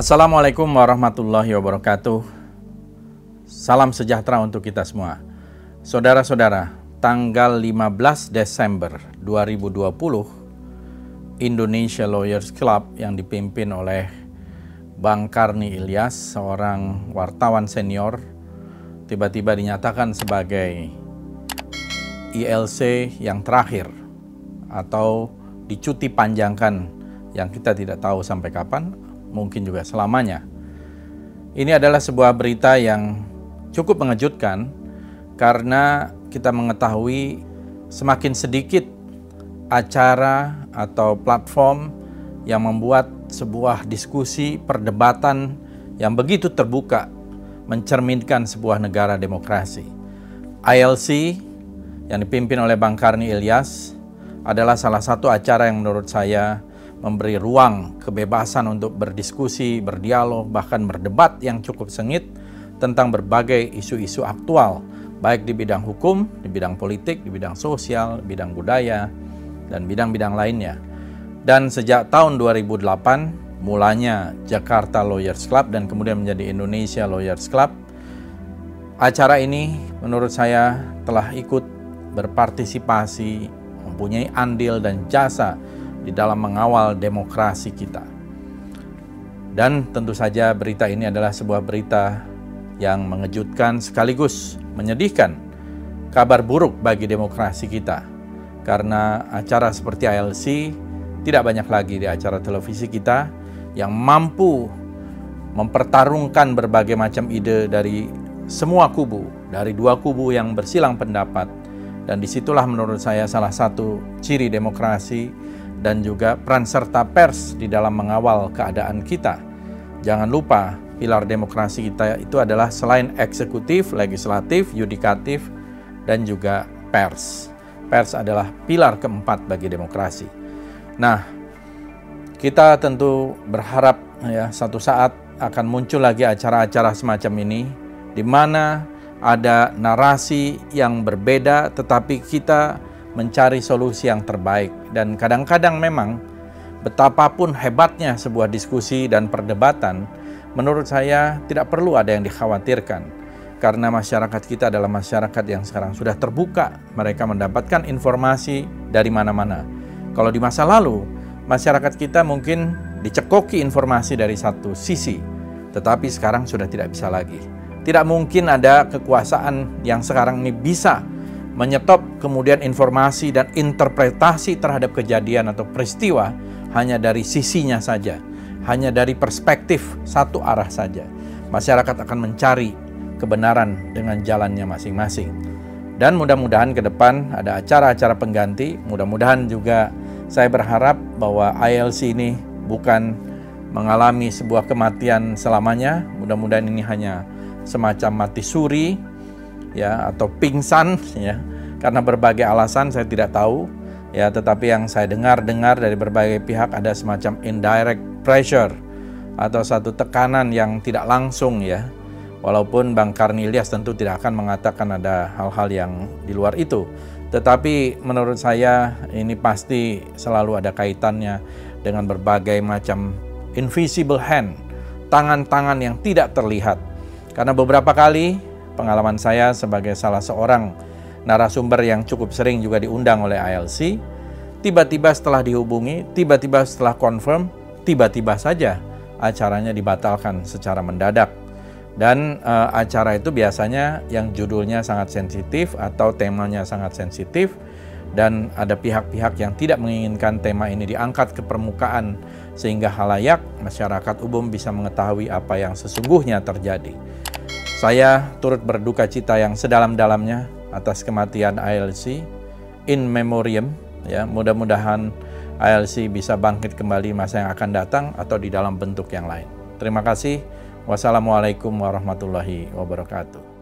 Assalamualaikum warahmatullahi wabarakatuh. Salam sejahtera untuk kita semua. Saudara-saudara, tanggal 15 Desember 2020, Indonesia Lawyers Club yang dipimpin oleh Bang Karni Ilyas, seorang wartawan senior, tiba-tiba dinyatakan sebagai ILC yang terakhir atau dicuti panjangkan yang kita tidak tahu sampai kapan, mungkin juga selamanya. Ini adalah sebuah berita yang cukup mengejutkan karena kita mengetahui semakin sedikit acara atau platform yang membuat sebuah diskusi perdebatan yang begitu terbuka mencerminkan sebuah negara demokrasi. ILC yang dipimpin oleh Bang Karni Ilyas adalah salah satu acara yang menurut saya memberi ruang kebebasan untuk berdiskusi, berdialog, bahkan berdebat yang cukup sengit tentang berbagai isu-isu aktual, baik di bidang hukum, di bidang politik, di bidang sosial, bidang budaya, dan bidang-bidang lainnya. Dan sejak tahun 2008, mulanya Jakarta Lawyers Club dan kemudian menjadi Indonesia Lawyers Club, acara ini menurut saya telah ikut berpartisipasi mempunyai andil dan jasa di dalam mengawal demokrasi kita. Dan tentu saja berita ini adalah sebuah berita yang mengejutkan sekaligus menyedihkan. Kabar buruk bagi demokrasi kita. Karena acara seperti ILC tidak banyak lagi di acara televisi kita yang mampu mempertarungkan berbagai macam ide dari semua kubu, dari dua kubu yang bersilang pendapat dan di situlah menurut saya salah satu ciri demokrasi dan juga peran serta pers di dalam mengawal keadaan kita. Jangan lupa pilar demokrasi kita itu adalah selain eksekutif, legislatif, yudikatif, dan juga pers. Pers adalah pilar keempat bagi demokrasi. Nah, kita tentu berharap ya satu saat akan muncul lagi acara-acara semacam ini di mana ada narasi yang berbeda, tetapi kita mencari solusi yang terbaik. Dan kadang-kadang memang betapapun hebatnya sebuah diskusi dan perdebatan, menurut saya tidak perlu ada yang dikhawatirkan. Karena masyarakat kita adalah masyarakat yang sekarang sudah terbuka, mereka mendapatkan informasi dari mana-mana. Kalau di masa lalu, masyarakat kita mungkin dicekoki informasi dari satu sisi, tetapi sekarang sudah tidak bisa lagi tidak mungkin ada kekuasaan yang sekarang ini bisa menyetop kemudian informasi dan interpretasi terhadap kejadian atau peristiwa hanya dari sisinya saja, hanya dari perspektif satu arah saja. Masyarakat akan mencari kebenaran dengan jalannya masing-masing. Dan mudah-mudahan ke depan ada acara-acara pengganti, mudah-mudahan juga saya berharap bahwa ILC ini bukan mengalami sebuah kematian selamanya, mudah-mudahan ini hanya semacam mati suri ya atau pingsan ya. Karena berbagai alasan saya tidak tahu ya. Tetapi yang saya dengar-dengar dari berbagai pihak ada semacam indirect pressure atau satu tekanan yang tidak langsung ya. Walaupun Bang Karnilias tentu tidak akan mengatakan ada hal-hal yang di luar itu. Tetapi menurut saya ini pasti selalu ada kaitannya dengan berbagai macam invisible hand tangan-tangan yang tidak terlihat karena beberapa kali pengalaman saya sebagai salah seorang narasumber yang cukup sering juga diundang oleh ILC, tiba-tiba setelah dihubungi, tiba-tiba setelah confirm, tiba-tiba saja acaranya dibatalkan secara mendadak. Dan uh, acara itu biasanya yang judulnya sangat sensitif atau temanya sangat sensitif dan ada pihak-pihak yang tidak menginginkan tema ini diangkat ke permukaan sehingga halayak masyarakat umum bisa mengetahui apa yang sesungguhnya terjadi. Saya turut berduka cita yang sedalam-dalamnya atas kematian ILC in memoriam ya mudah-mudahan ILC bisa bangkit kembali masa yang akan datang atau di dalam bentuk yang lain. Terima kasih. Wassalamualaikum warahmatullahi wabarakatuh.